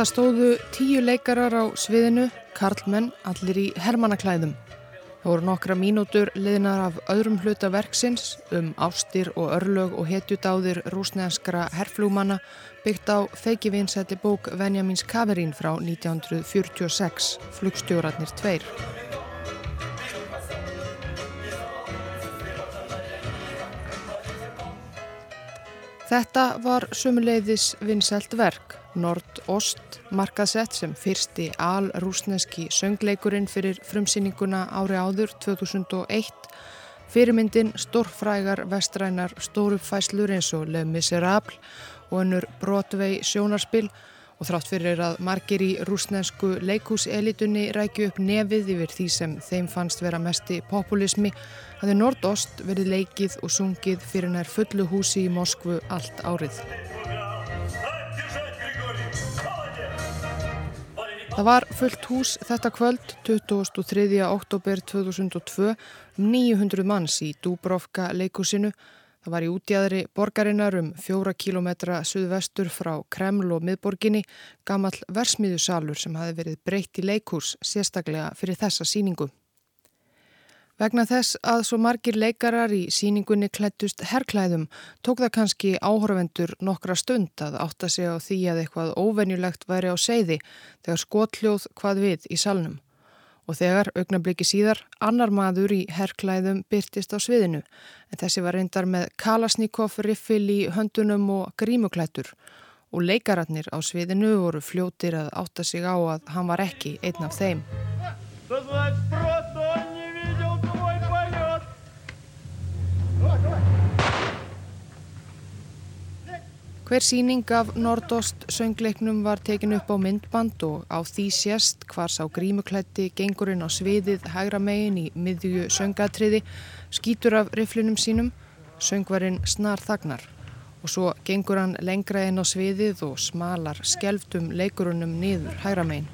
Það stóðu tíu leikarar á sviðinu, karlmenn, allir í hermannaklæðum. Það voru nokkra mínútur liðnar af öðrum hluta verksins um ástir og örlög og hetjudáðir rúsneanskra herflúmanna byggt á feikivinsætti bók Venjamins Kaverín frá 1946, Flugstjórarnir tveir. Þetta var sumuleiðis vinsælt verk. Nord-Ost markaðsett sem fyrsti al-rúsneski söngleikurinn fyrir frumsýninguna ári áður 2001. Fyrirmyndin stórfrægar vestrænar stórupfæslur eins og Le Miserable og önnur Broadway sjónarspill og þrátt fyrir að margir í rúsnesku leikúselitunni rækju upp nefið yfir því sem þeim fannst vera mesti populismi hafði Nord-Ost verið leikið og sungið fyrir nær fullu húsi í Moskvu allt árið. Það var fullt hús þetta kvöld 23. oktober 2002 um 900 manns í Dúbrovka leikúsinu. Það var í útjæðri borgarinnar um fjóra kílometra suðvestur frá Kreml og miðborginni gammal versmiðusalur sem hafi verið breytt í leikús sérstaklega fyrir þessa síningu. Vegna þess að svo margir leikarar í síningunni klættust herrklæðum tók það kannski áhörvendur nokkra stund að átta sig á því að eitthvað óvenjulegt væri á seiði þegar skotljóð hvað við í salnum. Og þegar, augnabliki síðar, annar maður í herrklæðum byrtist á sviðinu en þessi var reyndar með kalasníkoff, riffil í höndunum og grímuklættur og leikararnir á sviðinu voru fljótir að átta sig á að hann var ekki einn af þeim. Hver síning af Nordost söngleiknum var tekin upp á myndband og á því sérst hvar sá grímuklætti gengurinn á sviðið hægra megin í miðju söngatriði, skýtur af riflunum sínum, söngvarinn snar þagnar og svo gengur hann lengra inn á sviðið og smalar skelftum leikurunum niður hægra megin.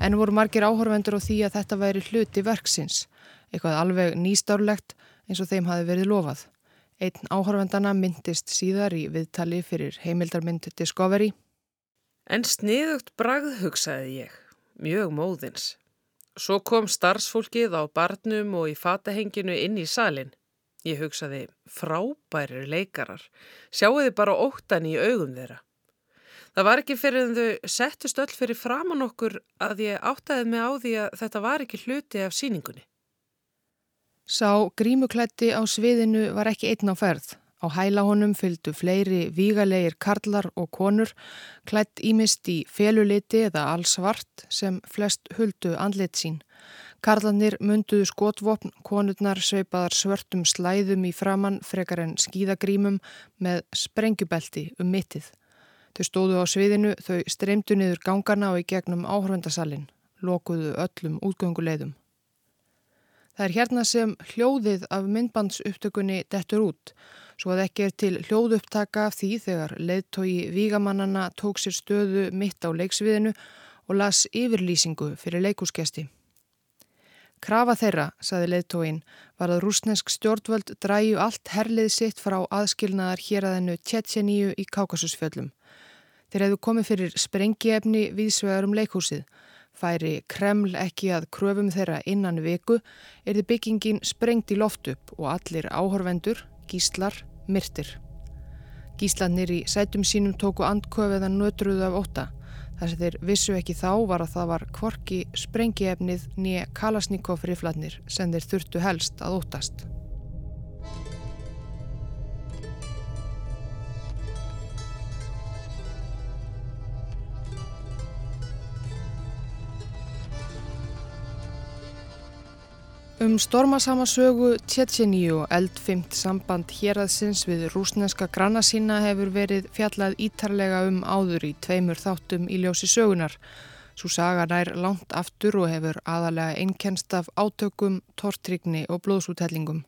En voru margir áhörvendur á því að þetta væri hluti verksins, eitthvað alveg nýstárlegt eins og þeim hafi verið lofað. Einn áhörvendana myndist síðar í viðtali fyrir heimildarmynd Discovery. En sniðugt bragð hugsaði ég, mjög móðins. Svo kom starfsfólkið á barnum og í fatahenginu inn í salin. Ég hugsaði, frábærir leikarar, sjáuði bara óttan í augum þeirra. Það var ekki fyrir en þau settust öll fyrir framann okkur að ég áttaði mig á því að þetta var ekki hluti af síningunni. Sá grímuklætti á sviðinu var ekki einn á ferð. Á hæla honum fylgdu fleiri vígalegir karlar og konur, klætt ímist í feluliti eða allsvart sem flest huldu andlit sín. Karlanir munduðu skotvopn, konurnar sveipaðar svörtum slæðum í framann frekar en skíðagrímum með sprengjubelti um mittið. Þau stóðu á sviðinu, þau streymdu niður gangana og í gegnum áhörvendasalinn, lokuðu öllum útgönguleiðum. Það er hérna sem hljóðið af myndbandsupptökunni dettur út, svo að ekki er til hljóðupptaka því þegar leðtói vígamannana tók sér stöðu mitt á leiksviðinu og las yfirlýsingu fyrir leikúsgesti. Krafa þeirra, saði leðtóin, var að rúsnesk stjórnvöld dræju allt herlið sitt frá aðskilnaðar hér að hennu Tjetjeníu í Kákasusfjöllum. Þeir hefðu komið fyrir sprengiefni viðsvegar um leikhúsið Færi Kreml ekki að kröfum þeirra innan viku er þið byggingin sprengt í loft upp og allir áhorvendur, gíslar, myrtir. Gíslanir í sætum sínum tóku andköfiðan nötruðu af óta. Það sem þeir vissu ekki þá var að það var kvorki sprengiefnið nýja Kalasnikov rifladnir sem þeir þurftu helst að ótast. Um stormasama sögu Tjetjeníu og eldfimt samband héraðsins við rúsneska granna sína hefur verið fjallað ítarlega um áður í tveimur þáttum í ljósi sögunar. Svo saga nær langt aftur og hefur aðalega einnkenst af átökum, tortrygni og blóðsútellingum.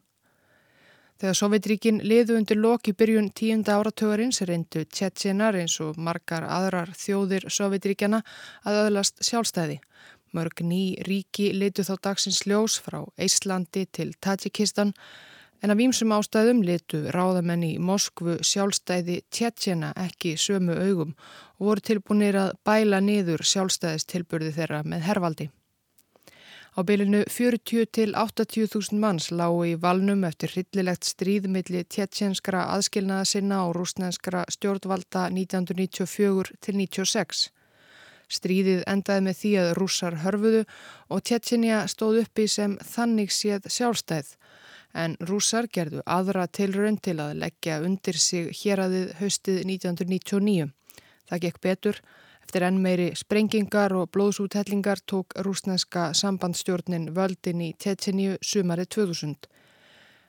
Þegar Sovjetríkin liðu undir loki byrjun tíunda áratögarins reyndu Tjetjenar eins og margar aðrar þjóðir Sovjetríkjana að öðlast sjálfstæði. Mörg ný ríki litu þá dagsins ljós frá Íslandi til Tajikistan, En af výmsum ástæðum litu ráðamenn í Moskvu sjálfstæði Tjetjena ekki sömu augum og voru tilbúinir að bæla niður sjálfstæðistilburði þeirra með hervaldi. Á bylinu 40 til 80.000 manns lágu í valnum eftir hryllilegt stríðmilli tjetjenskra aðskilnaða sinna og rúsnenskra stjórnvalda 1994 til 1996. Stríðið endaði með því að rússar hörfuðu og Tjetjenia stóð uppi sem þannig séð sjálfstæð en rússar gerðu aðra tilraun til að leggja undir sig héradið haustið 1999. Það gekk betur. Eftir enn meiri sprengingar og blóðsúthellingar tók rúsneska sambandstjórnin völdin í Tetsinju sumarið 2000.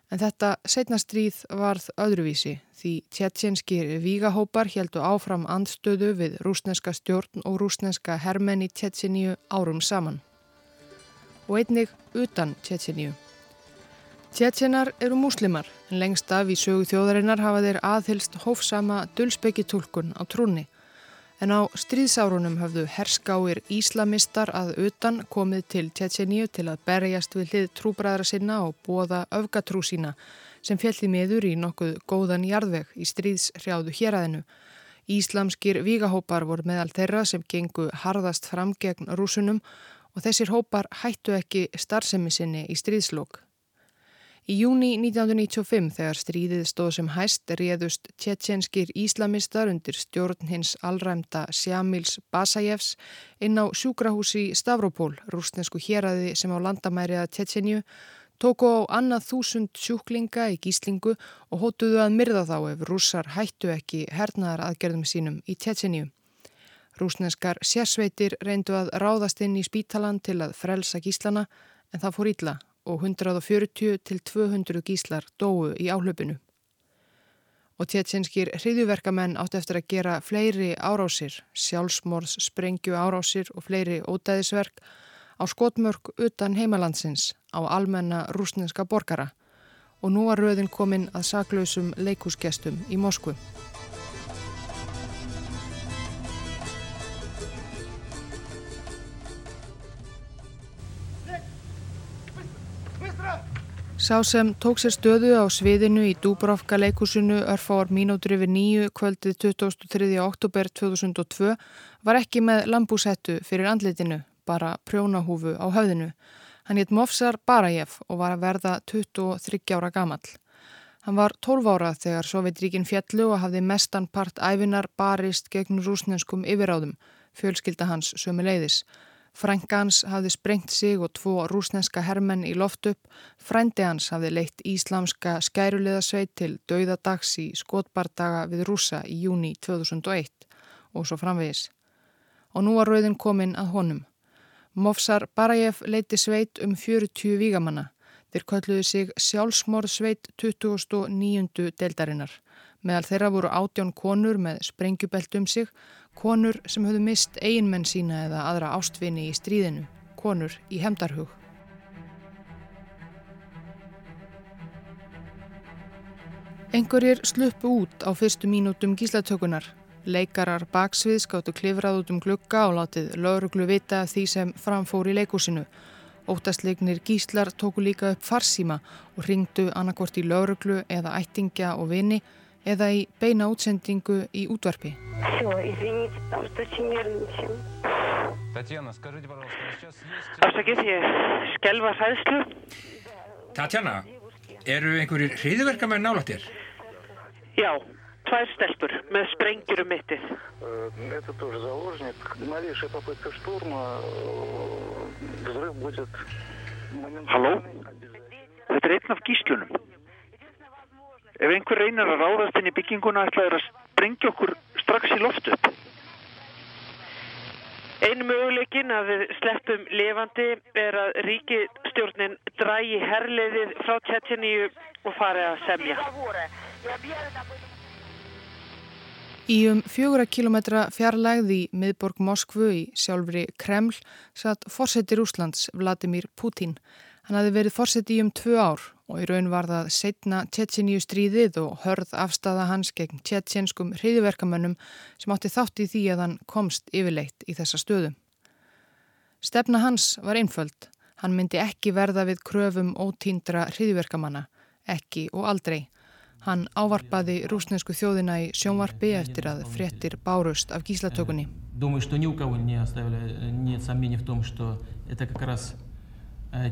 En þetta setnastríð varð öðruvísi því tjetjenskir vígahópar heldu áfram andstöðu við rúsneska stjórn og rúsneska hermenn í Tetsinju árum saman. Og einnig utan Tetsinju. Tjetjenar eru múslimar en lengst af í sögu þjóðarinnar hafa þeir aðhylst hófsama dulsbyggitúlkun á trúni. En á stríðsárunum höfðu herskáir íslamistar að utan komið til Tjetjeníu til að berjast við hlið trúbræðra sinna og bóða öfgatrú sína sem fjalli meður í nokkuð góðan jarðveg í stríðshrjáðu héræðinu. Íslamskir vígahópar voru meðal þeirra sem gengu harðast fram gegn rúsunum og þessir hópar hættu ekki starfsemi sinni í stríðslokk. Í júni 1995 þegar stríðið stóð sem hæst réðust tjetjenskir íslamistar undir stjórn hins allræmda Sjamils Basajevs inn á sjúkrahúsi Stavropol, rústensku héræði sem á landamæriða Tjetjenju, tóku á annað þúsund sjúklinga í gíslingu og hótuðu að myrða þá ef rússar hættu ekki hernaðar aðgerðum sínum í Tjetjenju. Rúsneskar sérsveitir reyndu að ráðast inn í spítalan til að frelsa gíslana en það fór ítla og 140 til 200 gíslar dóu í áhlöpunu. Og tjetjenskir hriðjuverkamenn átt eftir að gera fleiri árásir, sjálfsmorðs, sprengju árásir og fleiri ódæðisverk á skotmörk utan heimalandsins á almenna rúsneska borgara og nú var rauðin komin að saklausum leikúsgestum í Moskvu. Sá sem tók sér stöðu á sviðinu í Dúbrovka leikúsinu örfáar mínútur yfir nýju kvöldið 23. oktober 2002 var ekki með lambúsettu fyrir andlitinu, bara prjónahúfu á höfðinu. Hann hétt Mofsar Barajev og var að verða 23 ára gamall. Hann var 12 ára þegar Sovjetríkin fjallu og hafði mestan part æfinar barist gegn rúsnenskum yfiráðum, fjölskylda hans sömu leiðis. Frænka hans hafði sprengt sig og tvo rúsneska hermenn í loft upp. Frændi hans hafði leitt íslamska skæruleðasveit til dauðadags í skotbardaga við rúsa í júni 2001 og svo framvegis. Og nú var rauðin komin að honum. Mofsar Barajev leiti sveit um 40 vígamanna. Þeir kölluðu sig sjálfsmorðsveit 2009. deldarinnar. Meðal þeirra voru átjón konur með sprengjubelt um sig Konur sem höfðu mist eiginmenn sína eða aðra ástvinni í stríðinu. Konur í hemdarhug. Engurir sluppu út á fyrstu mínútum gíslatökunar. Leikarar baksvið skáttu klifrað út um glugga og látið lauruglu vita því sem framfór í leikúsinu. Óttastleiknir gíslar tóku líka upp farsíma og ringdu annarkort í lauruglu eða ættingja og vini eða í beina útsendingu í útvarpi. Afsakið, ég skelva hæðslu. Tatjana, eru einhverjir hriðverkamenn nálættir? Já, tvær stelpur með sprengjur um mittið. Halló, þetta er einn af gíslunum. Ef einhver reynir að ráðast inn í bygginguna ætlaður að sprengja okkur strax í loftu upp. Einu möguleikin að við sleppum levandi er að ríkistjórnin drægi herliðið frá Tjetjeníu og fari að semja. Í um fjögura kilometra fjarlægð í miðborg Moskvu í sjálfri Kreml satt fórseti Rúslands Vladimir Putin. Hann hafi verið fórseti í um tvö ár og í raun var það setna Tjetjeníu stríðið og hörð afstafa hans gegn tjetjenskum hriðiverkamönnum sem átti þátt í því að hann komst yfirleitt í þessa stöðu. Stefna hans var einföld. Hann myndi ekki verða við kröfum ótíndra hriðiverkamanna, ekki og aldrei. Hann ávarpaði rúsnesku þjóðina í sjónvarpi eftir að fréttir bárust af gíslatökunni. Думаю, что ни у кого не оставили, нет сомнений в том, что это как раз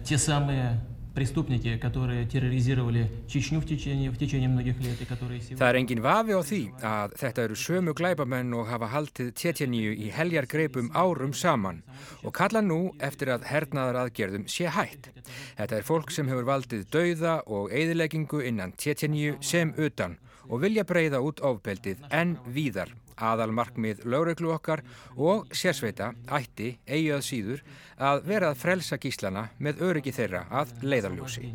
те самые преступники, которые терроризировали Чечню в течение, в tечение многих лет и которые сегодня... Það er engin vafi á því að þetta eru sömu glæbamenn og hafa haldið Tjetjeníu í heljargreipum árum saman og kalla nú eftir að hernaðar aðgerðum sé hætt. Þetta er fólk sem hefur valdið dauða og eigðileggingu innan Tjetjeníu sem utan og vilja breyða út ofbeldið en víðar aðal markmið lögreglu okkar og sérsveita ætti eigi að síður að vera að frelsa gíslana með öryggi þeirra að leiðarljósi.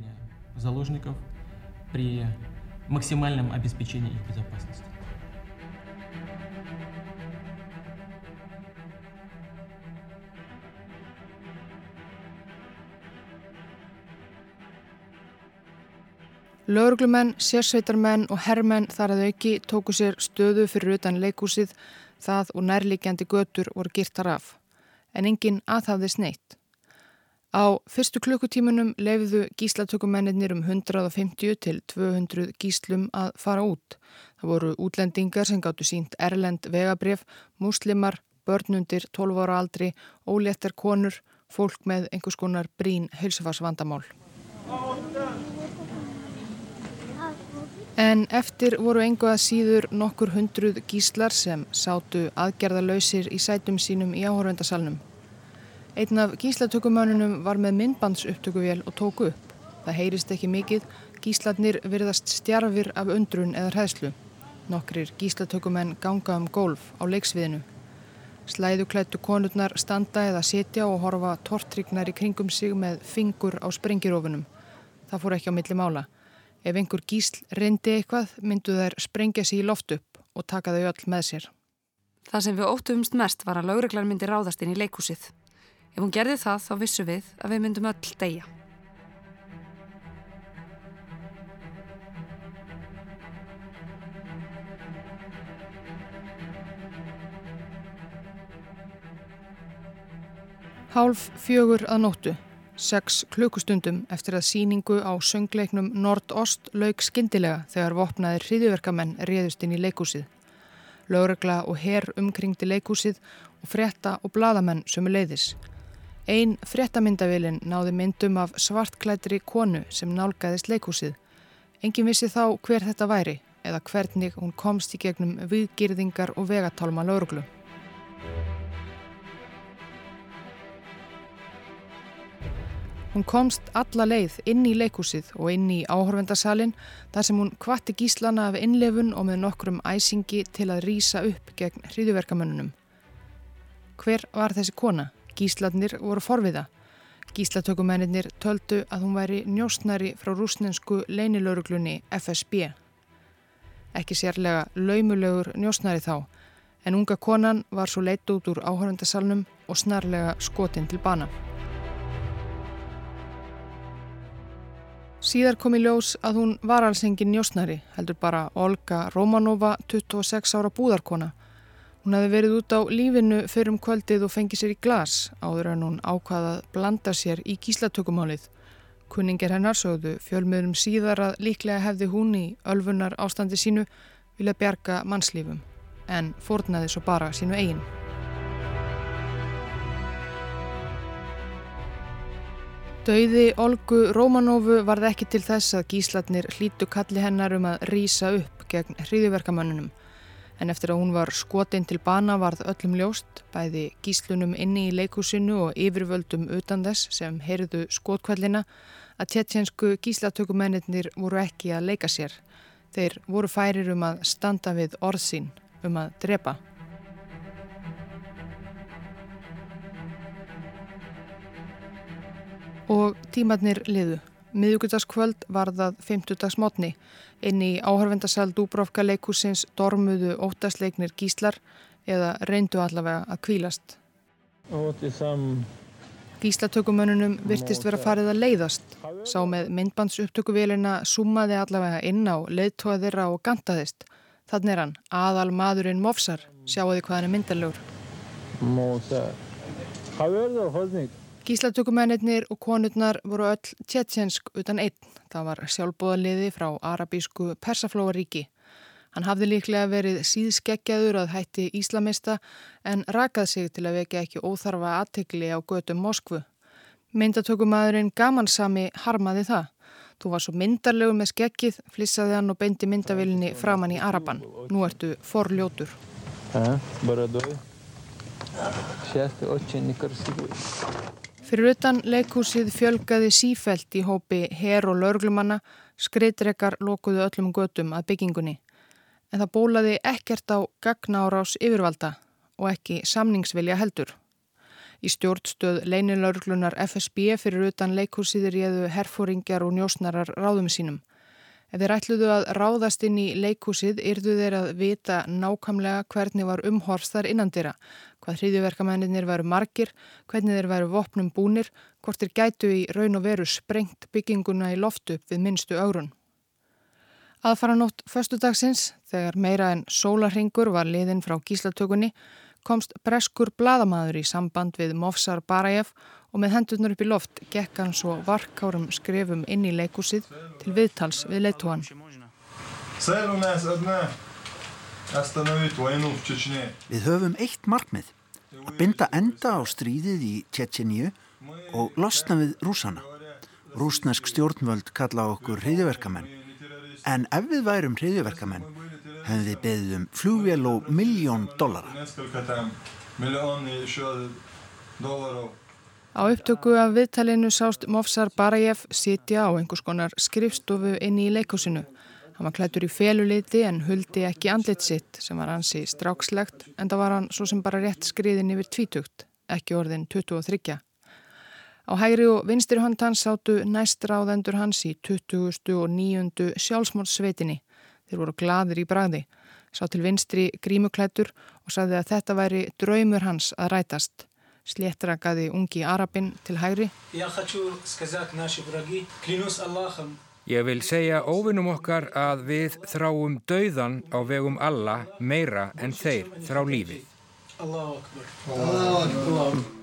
Lauruglumenn, sérsveitarmenn og herrmenn þar að auki tóku sér stöðu fyrir utan leikúsið, það og nærlíkjandi götur voru girtar af. En enginn aðhafði sneitt. Á fyrstu klukkutímunum leifiðu gíslatökumennir um 150 til 200 gíslum að fara út. Það voru útlendingar sem gáttu sínt erlend vegabref, muslimar, börnundir, 12 ára aldri, óléttar konur, fólk með einhvers konar brín heilsufarsvandamál. En eftir voru engu að síður nokkur hundruð gíslar sem sátu aðgerðalöysir í sætum sínum í áhörvendasalnum. Einn af gíslatökumönunum var með myndbandsupptökuvél og tóku upp. Það heyrist ekki mikið, gíslarnir virðast stjarfir af undrun eða hræðslu. Nokkrir gíslatökumenn ganga um golf á leiksviðinu. Slæðuklættu konurnar standa eða setja og horfa tortrygnar í kringum sig með fingur á sprengirófunum. Það fór ekki á milli mála. Ef einhver gísl reyndi eitthvað myndu þær sprengja sér í loft upp og taka þau öll með sér. Það sem við óttumst mest var að lauruglar myndi ráðast inn í leikúsið. Ef hún gerði það þá vissu við að við myndum öll deyja. Hálf fjögur að nóttu sex klukkustundum eftir að síningu á söngleiknum Nord-Ost lauk skindilega þegar vopnaðir hriðiverkamenn réðust inn í leikúsið. Lögregla og herr umkringdi leikúsið og frétta og bladamenn sömu leiðis. Einn fréttamyndavilin náði myndum af svartklætri konu sem nálgæðist leikúsið. Engin vissi þá hver þetta væri eða hvernig hún komst í gegnum viðgýrðingar og vegatálma lögreglu. Hún komst alla leið inn í leikúsið og inn í áhörvendasalinn þar sem hún kvatti gíslana af innlefun og með nokkrum æsingi til að rýsa upp gegn hriðuverkamönnunum. Hver var þessi kona? Gísladnir voru forviða. Gíslatökumennir töldu að hún væri njóstnari frá rúsnensku leinilöruglunni FSB. Ekki sérlega laumulegur njóstnari þá, en unga konan var svo leitt út úr áhörvendasalnum og snarlega skotin til bana. Síðar kom í ljós að hún var alls engin njósnari, heldur bara Olga Romanova, 26 ára búðarkona. Hún hefði verið út á lífinu fyrir um kvöldið og fengið sér í glas áður en hún ákvaðað blanda sér í gíslatökumálið. Kunningir hennar sögðu fjölmiðurum síðar að líklega hefði hún í ölfunar ástandi sínu vilja bjarga mannslífum en fórnaði svo bara sínu eigin. Dauði Olgu Rómanófu varð ekki til þess að gíslatnir hlítu kalli hennar um að rýsa upp gegn hriðiverkamönnunum. En eftir að hún var skotinn til bana varð öllum ljóst, bæði gíslunum inni í leikúsinu og yfirvöldum utan þess sem heyrðu skotkvallina, að tjetjensku gíslatökumennir voru ekki að leika sér. Þeir voru færir um að standa við orðsín, um að drepa. Tímatnir liðu. Miðugudagskvöld var það 50. mótni. Inn í áhörvendasal Dúbrófka leikúsins dormuðu óttasleiknir gíslar eða reyndu allavega að kvílast. Gíslatökumönunum virtist vera farið að leiðast. Sá með myndbandsupptökuvélina summaði allavega inn á leiðtóðira og gantaðist. Þannig er hann, aðal maðurinn Mofsar. Sjáu því hvað hann er myndalegur. Mofsar. Hvað er það, Hodnik? Gíslatökumennir og konurnar voru öll tjetjensk utan einn. Það var sjálfbóðaliði frá arabísku Persaflóaríki. Hann hafði líklega verið síðskeggjaður að hætti íslamista en rakað sig til að vekja ekki óþarfa aðtegli á götu Moskvu. Myndatökumæðurinn Gamansami harmaði það. Þú var svo myndarlegu með skeggið, flissaði hann og beindi myndavillinni framann í Araban. Nú ertu forljótur. Fyrir utan leikhúsið fjölgaði sífælt í hópi her og lörglumanna, skreitrekar lokuðu öllum götum að byggingunni. En það bólaði ekkert á gagnárás yfirvalda og ekki samningsvilja heldur. Í stjórnstöð leinilörglunar FSB fyrir utan leikhúsið réðu herfóringjar og njósnarar ráðum sínum. Ef þeir ætluðu að ráðast inn í leikhúsið yrðu þeir að vita nákamlega hvernig var umhorst þar innandira, hvað hriðjuverkamennir veru margir, hvernig þeir veru vopnum búnir, hvort þeir gætu í raun og veru sprengt bygginguna í loftu upp við minnstu augrun. Aðfara nótt föstudagsins, þegar meira en sólarhingur var liðin frá gíslatökunni, komst breskur bladamaður í samband við Mofsar Barajev og með hendurnar upp í loft gekk hann svo varkárum skrefum inn í leikúsið til viðtals við leittóan. Við höfum eitt markmið, að binda enda á stríðið í Tjetjeníu og losna við rúsana. Rúsnesk stjórnvöld kalla okkur hriðiverkamenn. En ef við værum hriðiverkamenn, hefði þið beðið um flugvél og miljón dollara. Á upptöku af viðtalinu sást Mofsar Barajev sitja á einhvers konar skrifstofu inn í leikúsinu. Hann var klættur í feluliti en huldi ekki andlit sitt sem var hansi strákslegt en það var hann svo sem bara rétt skriðin yfir tvítugt, ekki orðin 23. Á hægri og vinstri hönd hans sátu næst ráðendur hans í 20. og 9. sjálfsmórssveitinni Þeir voru gladir í bragði, sá til vinstri grímuklættur og sagði að þetta væri draumur hans að rætast. Sléttrakaði ungi Arabin til hægri. Ég vil segja óvinnum okkar að við þráum dauðan á vegum alla meira en þeir þrá lífi. Allahu akbar. Allahu akbar.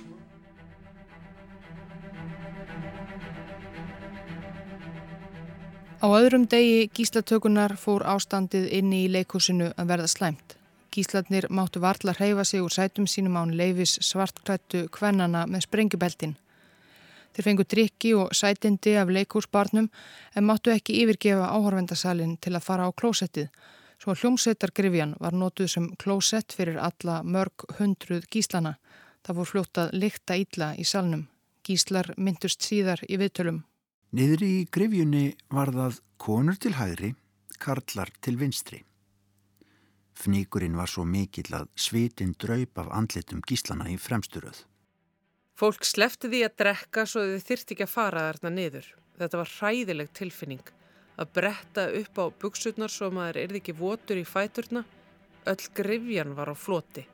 Á öðrum degi gíslatökunar fór ástandið inni í leikúsinu að verða slæmt. Gíslatnir máttu varla hreyfa sig úr sætum sínum án leifis svartklættu kvennana með sprengjubeltin. Þeir fengu drikki og sætindi af leikúsbarnum en máttu ekki yfirgefa áhorvendasalinn til að fara á klósettið. Svo hljómsettargrifjan var nótuð sem klósett fyrir alla mörg hundruð gíslana. Það voru fljótt að lykta ítla í salnum. Gíslar myndust síðar í viðtölum. Niðri í grifjunni var það konur til hægri, karlar til vinstri. Fníkurinn var svo mikill að svitin draup af andlitum gíslana í fremsturöð. Fólk slefti því að drekka svo þau þyrti ekki að fara þarna niður. Þetta var hræðileg tilfinning. Að bretta upp á buksutnar svo maður erði ekki votur í fæturna. Öll grifjan var á floti.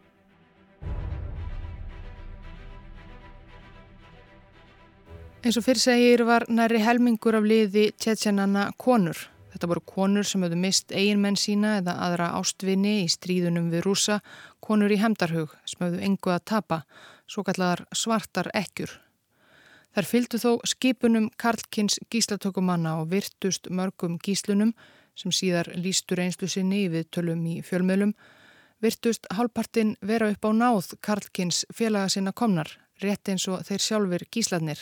Eins og fyrir segir var næri helmingur af liði tjetjenanna konur. Þetta voru konur sem höfðu mist eiginmenn sína eða aðra ástvinni í stríðunum við rúsa, konur í hemdarhug sem höfðu engu að tapa, svo kallar svartar ekkjur. Þar fylgdu þó skipunum Karlkins gíslatökumanna og virtust mörgum gíslunum sem síðar lístur einslu sinni í viðtölum í fjölmjölum, virtust hálpartin vera upp á náð Karlkins félaga sinna komnar, rétt eins og þeir sjálfur gísladnir.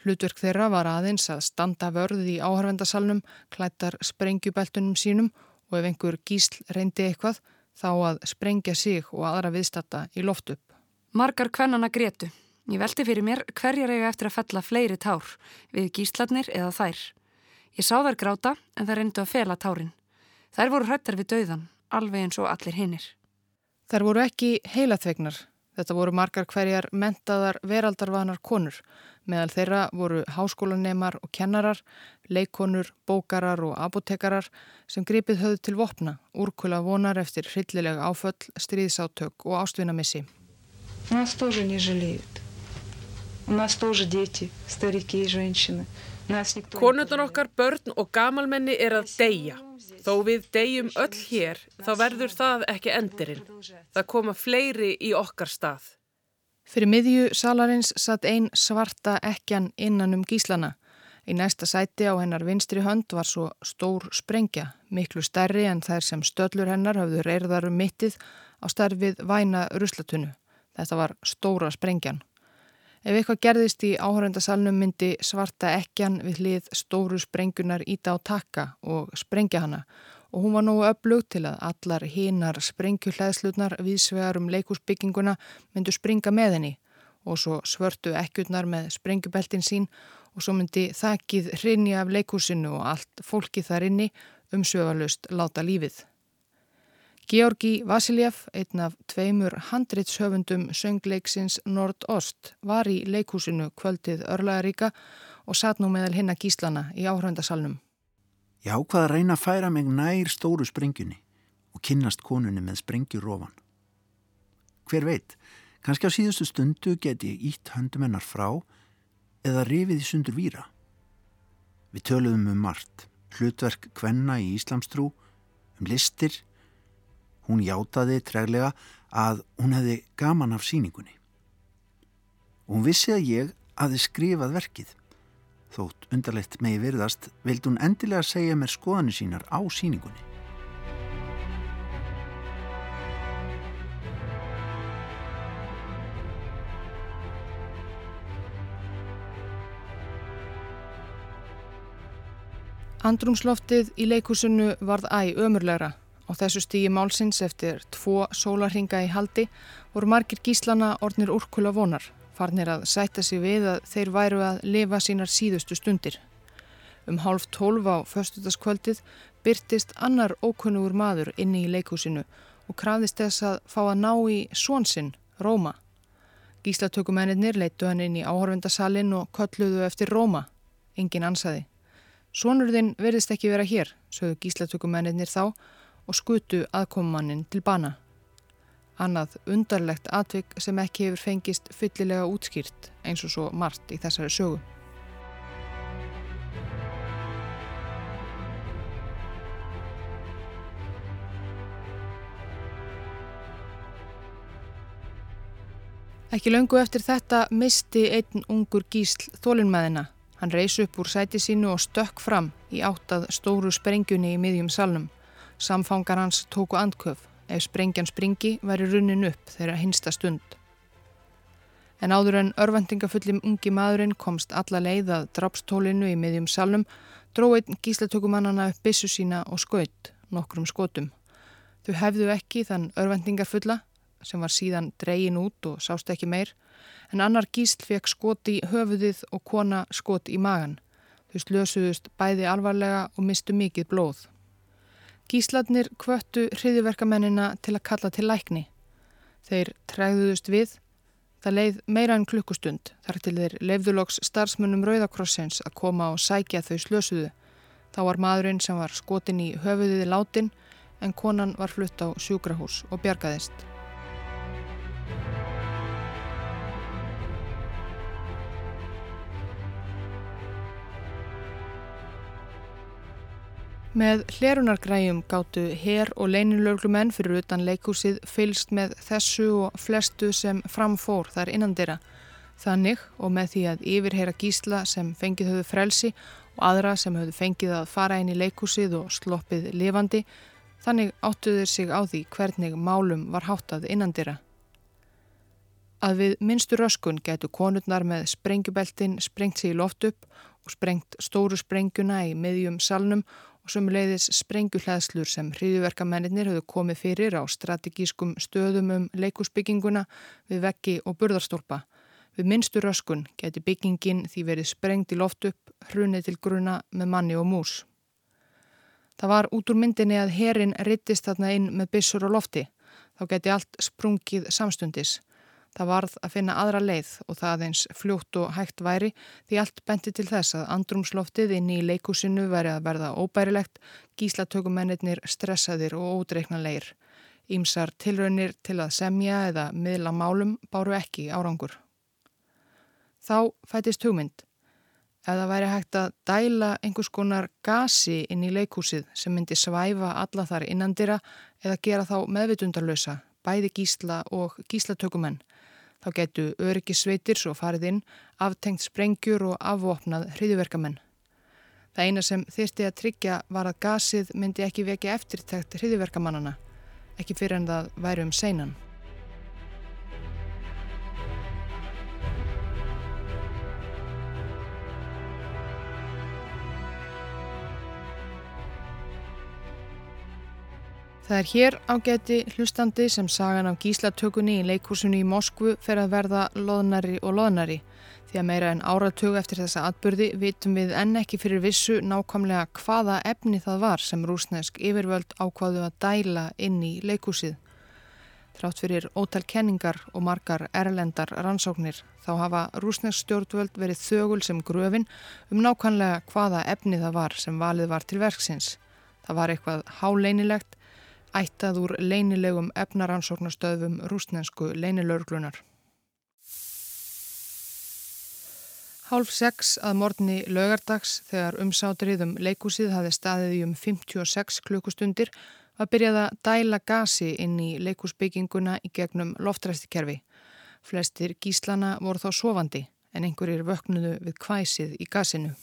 Hlutverk þeirra var aðeins að standa vörði í áhörvendasalnum, klættar sprengjubeltunum sínum og ef einhver gísl reyndi eitthvað þá að sprengja sig og aðra viðstata í loft upp. Margar kvennana gretu. Ég veldi fyrir mér hverjar eiga eftir að fella fleiri tár, við gíslarnir eða þær. Ég sá þær gráta en þær reyndu að fela tárin. Þær voru hrættar við dauðan, alveg eins og allir hinnir. Þær voru ekki heilatvegnar. Þetta voru margar hverjar mentaðar veraldarvanar konur. Meðal þeirra voru háskólanemar og kennarar, leikonur, bókarar og apotekarar sem gripið höfðu til vopna, úrkula vonar eftir hryllilega áföll, stríðsátök og ástvinamissi. Nás tóri nežilíðt. Nás tóri deti, stariki og svensina. Konundar okkar, börn og gamalmenni er að deyja. Þó við deyjum öll hér, þá verður það ekki endirinn. Það koma fleiri í okkar stað. Fyrir miðju salarins satt einn svarta ekjan innan um gíslana. Í næsta sæti á hennar vinstri hönd var svo stór sprengja, miklu stærri en þær sem stöllur hennar hafðu reyrðarum mittið á starfið væna ruslatunnu. Þetta var stóra sprengjan. Ef eitthvað gerðist í áhöröndasalnum myndi svarta ekjan við hlið stóru sprengunar íta á takka og sprengja hana og hún var nógu öflug til að allar hinar sprengjuhleðslutnar viðsvegar um leikúsbygginguna myndu springa með henni og svo svörtu ekkjurnar með sprengjubeltin sín og svo myndi þakkið hrinni af leikúsinu og allt fólki þar inni umsöfalust láta lífið. Georgi Vasiljev, einn af tveimur handritshöfundum söngleiksins Nord-Ost, var í leikhúsinu kvöldið örlaðaríka og satt nú meðal hinna gíslana í áhröndasalnum. Ég ákvaða að reyna að færa mig nær stóru sprengjunni og kynnast konunni með sprengjurofan. Hver veit, kannski á síðustu stundu geti ég ítt höndum hennar frá eða rifið í sundur víra. Við töluðum um margt, hlutverk kvenna í Íslamstrú, um listir, Hún játaði treglega að hún hefði gaman af síningunni. Hún vissi að ég aði skrifað verkið. Þótt undarlegt megi virðast vildi hún endilega segja mér skoðanir sínar á síningunni. Andrumsloftið í leikúsinu varð æg ömurlegra. Á þessu stígi málsins eftir tvo sólarhinga í haldi voru margir gíslana ornir úrkula vonar, farnir að sætta sig við að þeir væru að lifa sínar síðustu stundir. Um hálf tólf á föstutaskvöldið byrtist annar ókunnugur maður inni í leikúsinu og krafðist þess að fá að ná í svonsinn, Róma. Gíslatökumennir leittu hann inn í áhörvendasalinn og kölluðu eftir Róma. Engin ansaði. Svonurðinn verðist ekki vera hér, sögðu gíslatökumennir þá og skutu aðkomumannin til bana. Annað undarlegt atvik sem ekki hefur fengist fyllilega útskýrt eins og svo margt í þessari sögu. Ekki löngu eftir þetta misti einn ungur gísl þólinnmaðina. Hann reys upp úr sæti sínu og stökk fram í áttað stóru sprengjunni í miðjum salnum. Samfangar hans tóku andköf. Ef sprengjan springi væri runnin upp þeirra hinsta stund. En áður en örvendingafullim ungi maðurinn komst alla leið að drapstólinu í miðjum salnum dróið gíslatökumannana upp bissu sína og skaut nokkrum skotum. Þau hefðu ekki þann örvendingarfulla sem var síðan dreyin út og sást ekki meir en annar gísl fekk skoti í höfuðið og kona skot í magan. Þau slösuðust bæði alvarlega og mistu mikið blóð. Gísladnir kvöttu hriðiverkamennina til að kalla til lækni. Þeir træðuðust við. Það leið meira en klukkustund þar til þeir leifðuloks starfsmunum Rauðakrossins að koma og sækja þau slösuðu. Þá var maðurinn sem var skotin í höfuðiði látin en konan var flutt á sjúkrahús og bjargaðist. Með hlerunargræjum gáttu herr og leinilöglumenn fyrir utan leikúsið fylst með þessu og flestu sem framfór þar innandira. Þannig og með því að yfirheyra gísla sem fengið höfðu frelsi og aðra sem höfðu fengið að fara inn í leikúsið og sloppið lifandi, þannig áttuður sig á því hvernig málum var háttað innandira. Að við minnstu röskun getu konurnar með sprengjubeltin sprengt sig í loft upp og sprengt stóru sprengjuna í miðjum salnum og sömuleiðis sprengjuhlæðslur sem hriðuverkamennir höfðu komið fyrir á strategískum stöðum um leikusbygginguna við veggi og burðarstólpa. Við minnstu röskun geti byggingin því verið sprengt í loft upp, hrunið til gruna með manni og mús. Það var út úr myndinni að herin rittist þarna inn með bissur og lofti. Þá geti allt sprungið samstundis. Það varð að finna aðra leið og það eins fljótt og hægt væri því allt benti til þess að andrumsloftið inn í leikúsinu veri að verða óbærilegt, gíslatökumennir stressaðir og ódreiknanleir. Ímsar tilraunir til að semja eða miðla málum báru ekki árangur. Þá fætist hugmynd. Ef það væri hægt að dæla einhvers konar gasi inn í leikúsið sem myndi svæfa alla þar innandira eða gera þá meðvitundarlösa, bæði gísla og gíslatökumenn, Þá getu öryggisveitir svo farið inn, aftengt sprengjur og afvopnað hriðiverkamenn. Það eina sem þyrsti að tryggja var að gasið myndi ekki vekja eftirtækt hriðiverkamannana, ekki fyrir en það væri um seinan. Það er hér ágæti hlustandi sem sagan af gíslatökunni í leikúsinu í Moskvu fer að verða loðnari og loðnari. Því að meira en áratögu eftir þessa atbyrði vitum við enn ekki fyrir vissu nákvæmlega hvaða efni það var sem rúsnesk yfirvöld ákvaðu að dæla inn í leikúsið. Trátt fyrir ótal kenningar og margar erlendar rannsóknir þá hafa rúsnesk stjórnvöld verið þögul sem gröfin um nákvæmlega hvaða efni það var sem valið var til verksins. Það var eitthvað háleinilegt ættað úr leynilegum efnaransóknastöðum rúsnensku leynilörglunar. Hálf sex að morgni lögardags þegar umsátriðum leikúsið hafi staðið í um 56 klukkustundir var byrjað að dæla gasi inn í leikúsbygginguna í gegnum loftræstikerfi. Flestir gíslana voru þá sofandi en einhverjir vöknuðu við kvæsið í gasinu.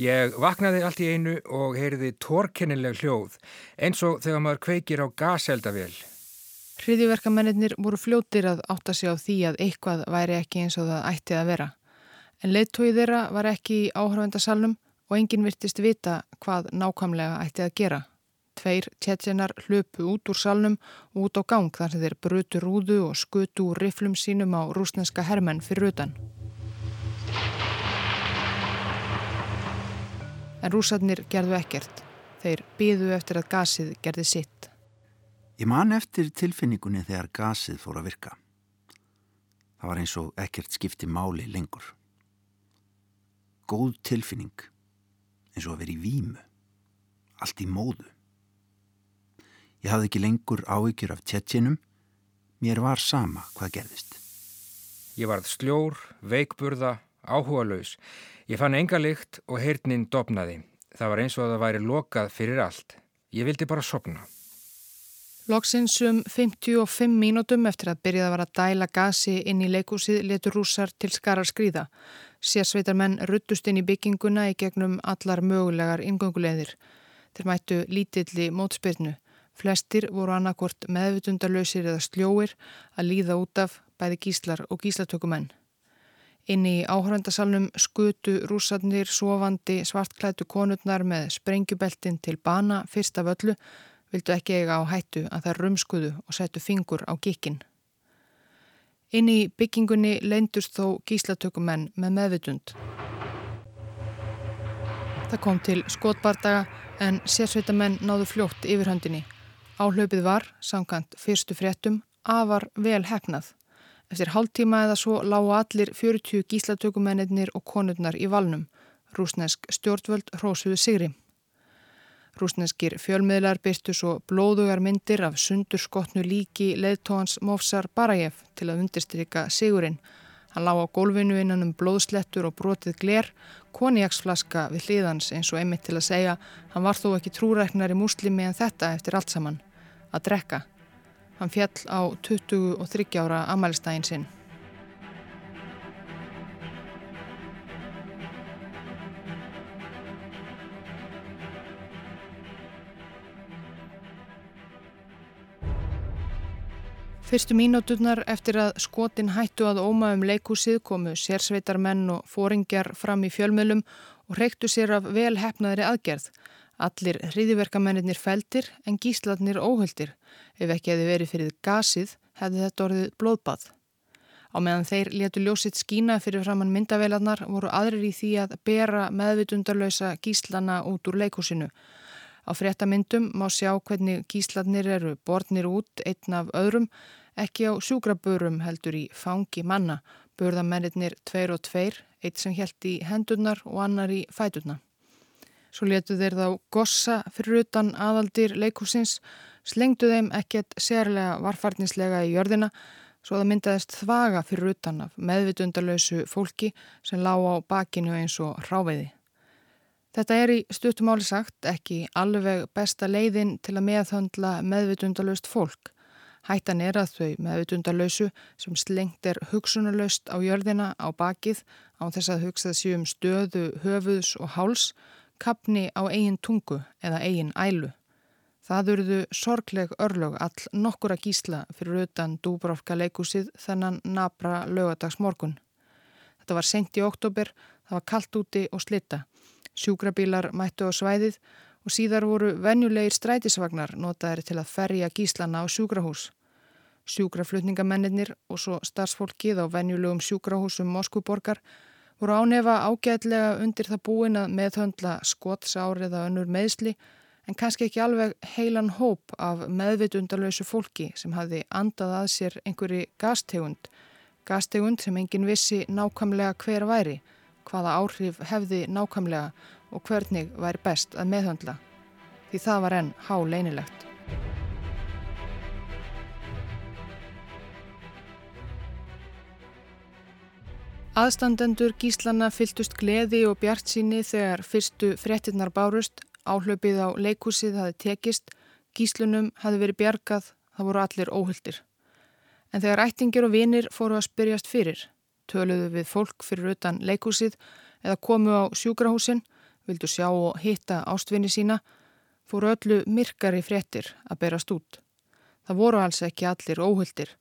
Ég vaknaði allt í einu og heyriði tórkennileg hljóð eins og þegar maður kveikir á gaseldavél. Hriðiverkamennir voru fljóttir að átta sig á því að eitthvað væri ekki eins og það ætti að vera. En leittóið þeirra var ekki í áhravendasalnum og enginn virtist vita hvað nákvæmlega ætti að gera. Tveir tjetjenar hlöpu út úr salnum og út á gang þar þeir brutu rúðu og skutu úr riflum sínum á rúsneska hermenn fyrir utan. En rúsarnir gerðu ekkert. Þeir býðu eftir að gasið gerði sitt. Ég man eftir tilfinningunni þegar gasið fór að virka. Það var eins og ekkert skipti máli lengur. Góð tilfinning, eins og að vera í výmu. Allt í móðu. Ég hafði ekki lengur áhyggjur af tjettinum. Mér var sama hvað gerðist. Ég varð sljór, veikburða, áhuga laus. Ég fann enga lykt og heyrnin dopnaði. Það var eins og að það væri lokað fyrir allt. Ég vildi bara sopna. Loksinsum 55 mínútum eftir að byrjaði að vara að dæla gasi inn í leikúsið letur rúsar til skarar skrýða. Sérsveitarmenn ruttust inn í bygginguna í gegnum allar mögulegar ingöngulegðir. Þeir mættu lítilli mótspyrnu. Flestir voru annarkort meðvitundarlausir eða sljóir að líða út af bæði gíslar og gíslatökumenn. Inn í áhrandasalnum skutu rúsarnir sofandi svartklætu konurnar með sprengjubeltin til bana fyrsta völlu, vildu ekki eiga á hættu að það rumskuðu og settu fingur á gikkin. Inn í byggingunni leindust þó gíslatökumenn með meðvitund. Það kom til skotbardaga en sérsveitamenn náðu fljótt yfirhöndinni. Áhlaupið var, samkant fyrstu fréttum, afar vel hefnað. Eftir hálftíma eða svo lágu allir 40 gíslatökumennir og konurnar í valnum. Rúsnesk stjórnvöld hrósuðu sigri. Rúsneskir fjölmiðlar byrtu svo blóðugar myndir af sundurskotnu líki leðtóhans Mófsar Barajev til að undirstryka sigurinn. Hann lág á gólfinu innan um blóðslettur og brotið gler, koniaksflaska við hliðans eins og einmitt til að segja hann var þó ekki trúræknari muslimi en þetta eftir allt saman. Að drekka. Hann fjall á 23 ára amælstægin sinn. Fyrstu mínúturnar eftir að skotin hættu að óma um leikúsið komu sérsveitarmenn og fóringjar fram í fjölmjölum og reyktu sér af velhefnaðri aðgerð. Allir hriðiverkamennir feldir en gísladnir óhöldir. Ef ekki hefði verið fyrir gasið hefði þetta orðið blóðbað. Á meðan þeir letu ljósitt skína fyrir framann myndavelarnar voru aðrir í því að bera meðvitundarlösa gíslana út úr leikúsinu. Á fréttamyndum má sjá hvernig gísladnir eru borðnir út einn af öðrum, ekki á sjúkrabörum heldur í fangi manna, börðamennir tveir og tveir, eitt sem held í hendurnar og annar í fæturna. Svo letu þeir þá gossa fyrir utan aðaldir leikúsins, slengdu þeim ekkert sérlega varfarnislega í jörðina, svo það myndaðist þvaga fyrir utan af meðvitundalösu fólki sem lág á bakinu eins og ráfiði. Þetta er í stuttumáli sagt ekki alveg besta leiðin til að meðhöndla meðvitundalöst fólk. Hættan er að þau meðvitundalösu sem slengt er hugsunarlaust á jörðina á bakið á þess að hugsað sér um stöðu, höfuðs og háls, kapni á eigin tungu eða eigin ælu. Það urðu sorgleg örlög all nokkur að gísla fyrir utan Dúbrófka leikúsið þennan nabra lögadagsmorgun. Þetta var sent í oktober, það var kallt úti og slitta. Sjúkrabílar mættu á svæðið og síðar voru venjulegir strætisvagnar notaðir til að ferja gíslana á sjúkrahús. Sjúkraflutningamennir og svo starfsfólkið á venjulegum sjúkrahúsum Moskvuborgar voru ánefa ágætlega undir það búin að meðhöndla skottsárið að önnur meðsli en kannski ekki alveg heilan hóp af meðvitundalösu fólki sem hafði andað að sér einhverji gastegund, gastegund sem engin vissi nákvæmlega hver væri, hvaða áhrif hefði nákvæmlega og hvernig væri best að meðhöndla því það var enn há Aðstandendur gíslana fyltust gleði og bjart síni þegar fyrstu fréttinnar bárust, áhlaupið á leikúsið hafi tekist, gíslunum hafi verið bjargað, það voru allir óhuldir. En þegar ættingir og vinir fóru að spyrjast fyrir, töluðu við fólk fyrir utan leikúsið eða komu á sjúkrahúsin, vildu sjá og hitta ástvinni sína, fóru öllu myrkari fréttir að berast út. Það voru alls ekki allir óhuldir.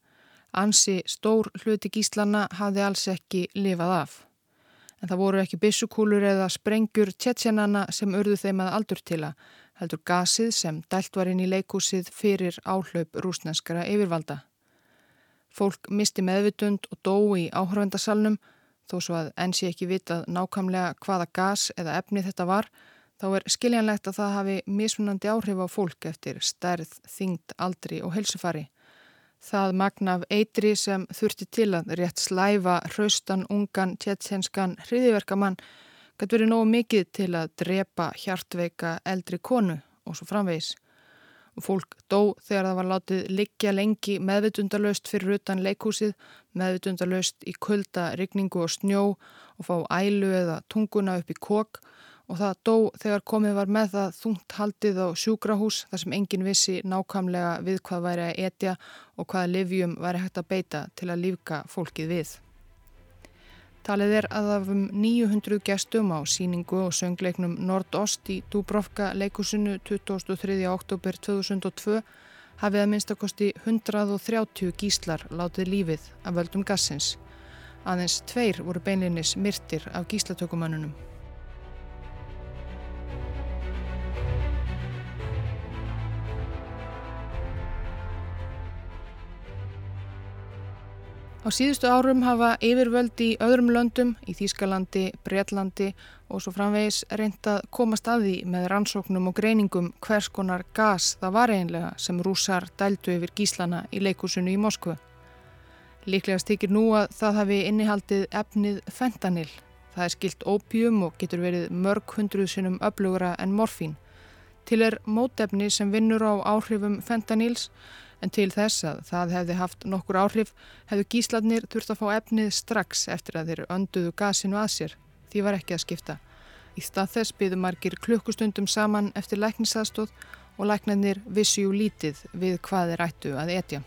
Ansi stór hluti gíslana hafði alls ekki lifað af. En það voru ekki bissukúlur eða sprengjur tjetsjanana sem urðu þeim að aldur til að heldur gasið sem dælt var inn í leikúsið fyrir áhlaup rúsneskara yfirvalda. Fólk misti meðvitund og dó í áhörvendasalnum Þó svo að enn sé ekki vitað nákvæmlega hvaða gas eða efni þetta var, þá er skiljanlegt að það hafi mismunandi áhrif á fólk eftir stærð, þingd, aldri og helsufari. Það magnaf eitri sem þurfti til að rétt slæfa hraustan, ungan, tjettsenskan, hriðiverkamann gæti verið nógu mikið til að drepa hjartveika eldri konu og svo framvegis. Fólk dó þegar það var látið liggja lengi meðvitundalöst fyrir utan leikhúsið, meðvitundalöst í kulda, rigningu og snjó og fá ælu eða tunguna upp í kók og það dó þegar komið var með það þungt haldið á sjúkrahús þar sem engin vissi nákvæmlega við hvað væri að etja og hvaða livjum væri hægt að beita til að lífka fólkið við. Talið er að af um 900 gestum á síningu og söngleiknum Nordost í Dúbrovka leikusinu 23. oktober 2002 hafið að minnstakosti 130 gíslar látið lífið af völdum gassins. Aðeins tveir voru beinlinis myrtir af gíslatökumannunum. Á síðustu árum hafa yfirvöld í öðrum löndum, í Þýskalandi, Breitlandi og svo framvegis reyndað komast að því með rannsóknum og greiningum hvers konar gas það var einlega sem rúsar dældu yfir gíslana í leikúsinu í Moskvu. Líklega stykir nú að það hafi innihaldið efnið fentanil. Það er skilt ópjum og getur verið mörg hundruð sinnum öflugra en morfín. Til er mótefni sem vinnur á áhrifum fentanils en til þess að það hefði haft nokkur áhrif hefðu gísladnir þurft að fá efnið strax eftir að þeir önduðu gasinu að sér. Því var ekki að skipta. Í stað þess byðu margir klukkustundum saman eftir læknisaðstóð og læknarnir vissu jú lítið við hvað þeir ættu að etja.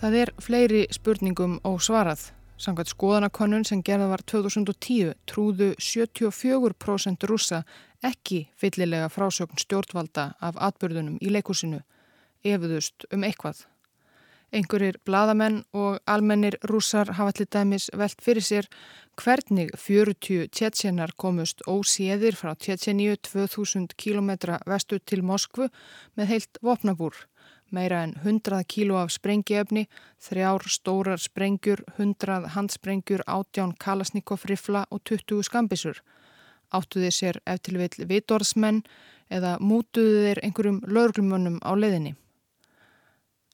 Það er fleiri spurningum ósvarað. Samkvæmt skoðanakonun sem gerða var 2010 trúðu 74% rúsa ekki fyllilega frásögn stjórnvalda af atbyrðunum í leikúsinu, efuðust um eitthvað. Einhverjir bladamenn og almennir rúsar hafa allir dæmis velt fyrir sér hvernig 40 tjetsenar komust óséðir frá Tjetseníu 2000 km vestu til Moskvu með heilt vopnabúr meira en 100 kíló af sprengiefni, þrjár stórar sprengjur, 100 handsprengjur, 18 kalasnikov rifla og 20 skambisur. Áttuði sér eftir vil vitorðsmenn eða mútuði þeir einhverjum lögurglumönnum á leðinni.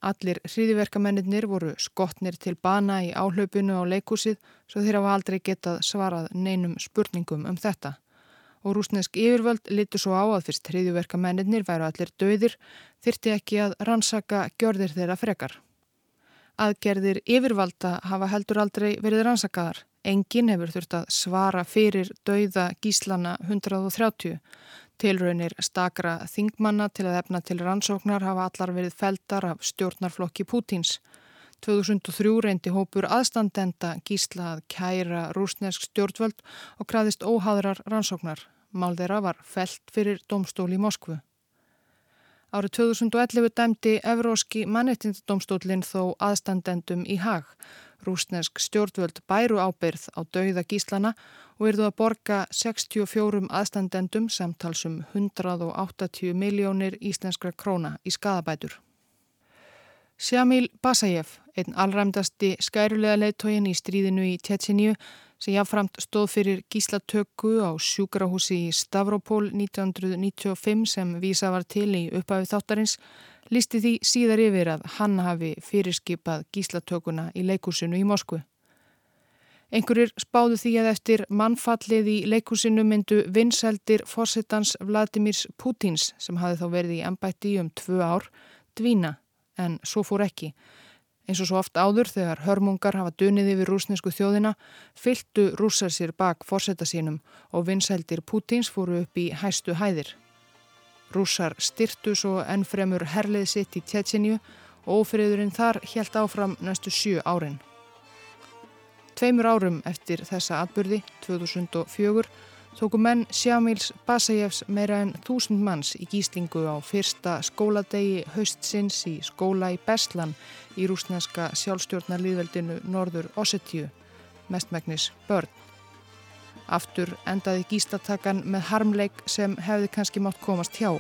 Allir hriðiverkamennir voru skotnir til bana í áhlaupinu á leikúsið svo þeir hafa aldrei getað svarað neinum spurningum um þetta og rúsnesk yfirvöld litur svo á að fyrst hriðjuverka mennir væru allir döðir þyrti ekki að rannsaka gjörðir þeirra frekar. Aðgerðir yfirvalda hafa heldur aldrei verið rannsakaðar. Engin hefur þurft að svara fyrir dauða gíslana 130. Tilraunir stakra þingmanna til að efna til rannsóknar hafa allar verið feldar af stjórnarflokki Pútins. 2003 reyndi hópur aðstandenda gísla að kæra rúsnesk stjórnvöld og kraðist óháðrar rannsóknar. Mál þeirra var felt fyrir domstóli í Moskvu. Árið 2011 dæmdi Evróski mannrettindadómstólinn þó aðstandendum í hag. Rúsnesk stjórnvöld bæru ábyrð á dauða gíslana og erðu að borga 64 aðstandendum samtalsum 180 miljónir íslenskra króna í skadabætur. Sjamil Basajev, einn allræmdasti skærulega leittógin í stríðinu í Tjetsinju, sem jáframt stóð fyrir gíslatöku á sjúkrahúsi í Stavropol 1995 sem vísa var til í upphafi þáttarins, listi því síðar yfir að hann hafi fyrirskipað gíslatökuna í leikúsinu í Moskvu. Einhverjir spáðu því að eftir mannfallið í leikúsinu myndu vinseldir fórsetans Vladimirs Putins sem hafi þá verið í ennbætti um tvö ár dvína en svo fór ekki. Eins og svo oft áður þegar hörmungar hafa dunið yfir rúsnesku þjóðina, fylgtu rússar sér bak fórseta sínum og vinsældir Pútins fóru upp í hæstu hæðir. Rússar styrtu svo ennfremur herlið sitt í Tjetsinju og ofriðurinn þar helt áfram næstu sjö árin. Tveimur árum eftir þessa atbyrði, 2004, tóku menn Sjámils Basajevs meira en þúsund manns í gíslingu á fyrsta skóladegi haustsins í skóla í Beslan í rúsneska sjálfstjórnarliðveldinu Norður Ossetíu, mestmægnis börn. Aftur endaði gíslatakan með harmleik sem hefði kannski mátt komast hjá.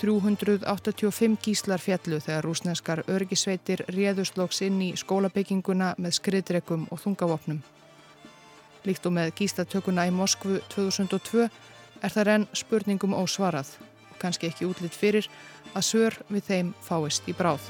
385 gíslar fjallu þegar rúsneskar örgisveitir réðuslóks inn í skólabygginguna með skriðdregum og þungavopnum. Líkt og með gíslatökuna í Moskvu 2002 er það enn spurningum ósvarað og kannski ekki útlitt fyrir að sör við þeim fáist í bráð.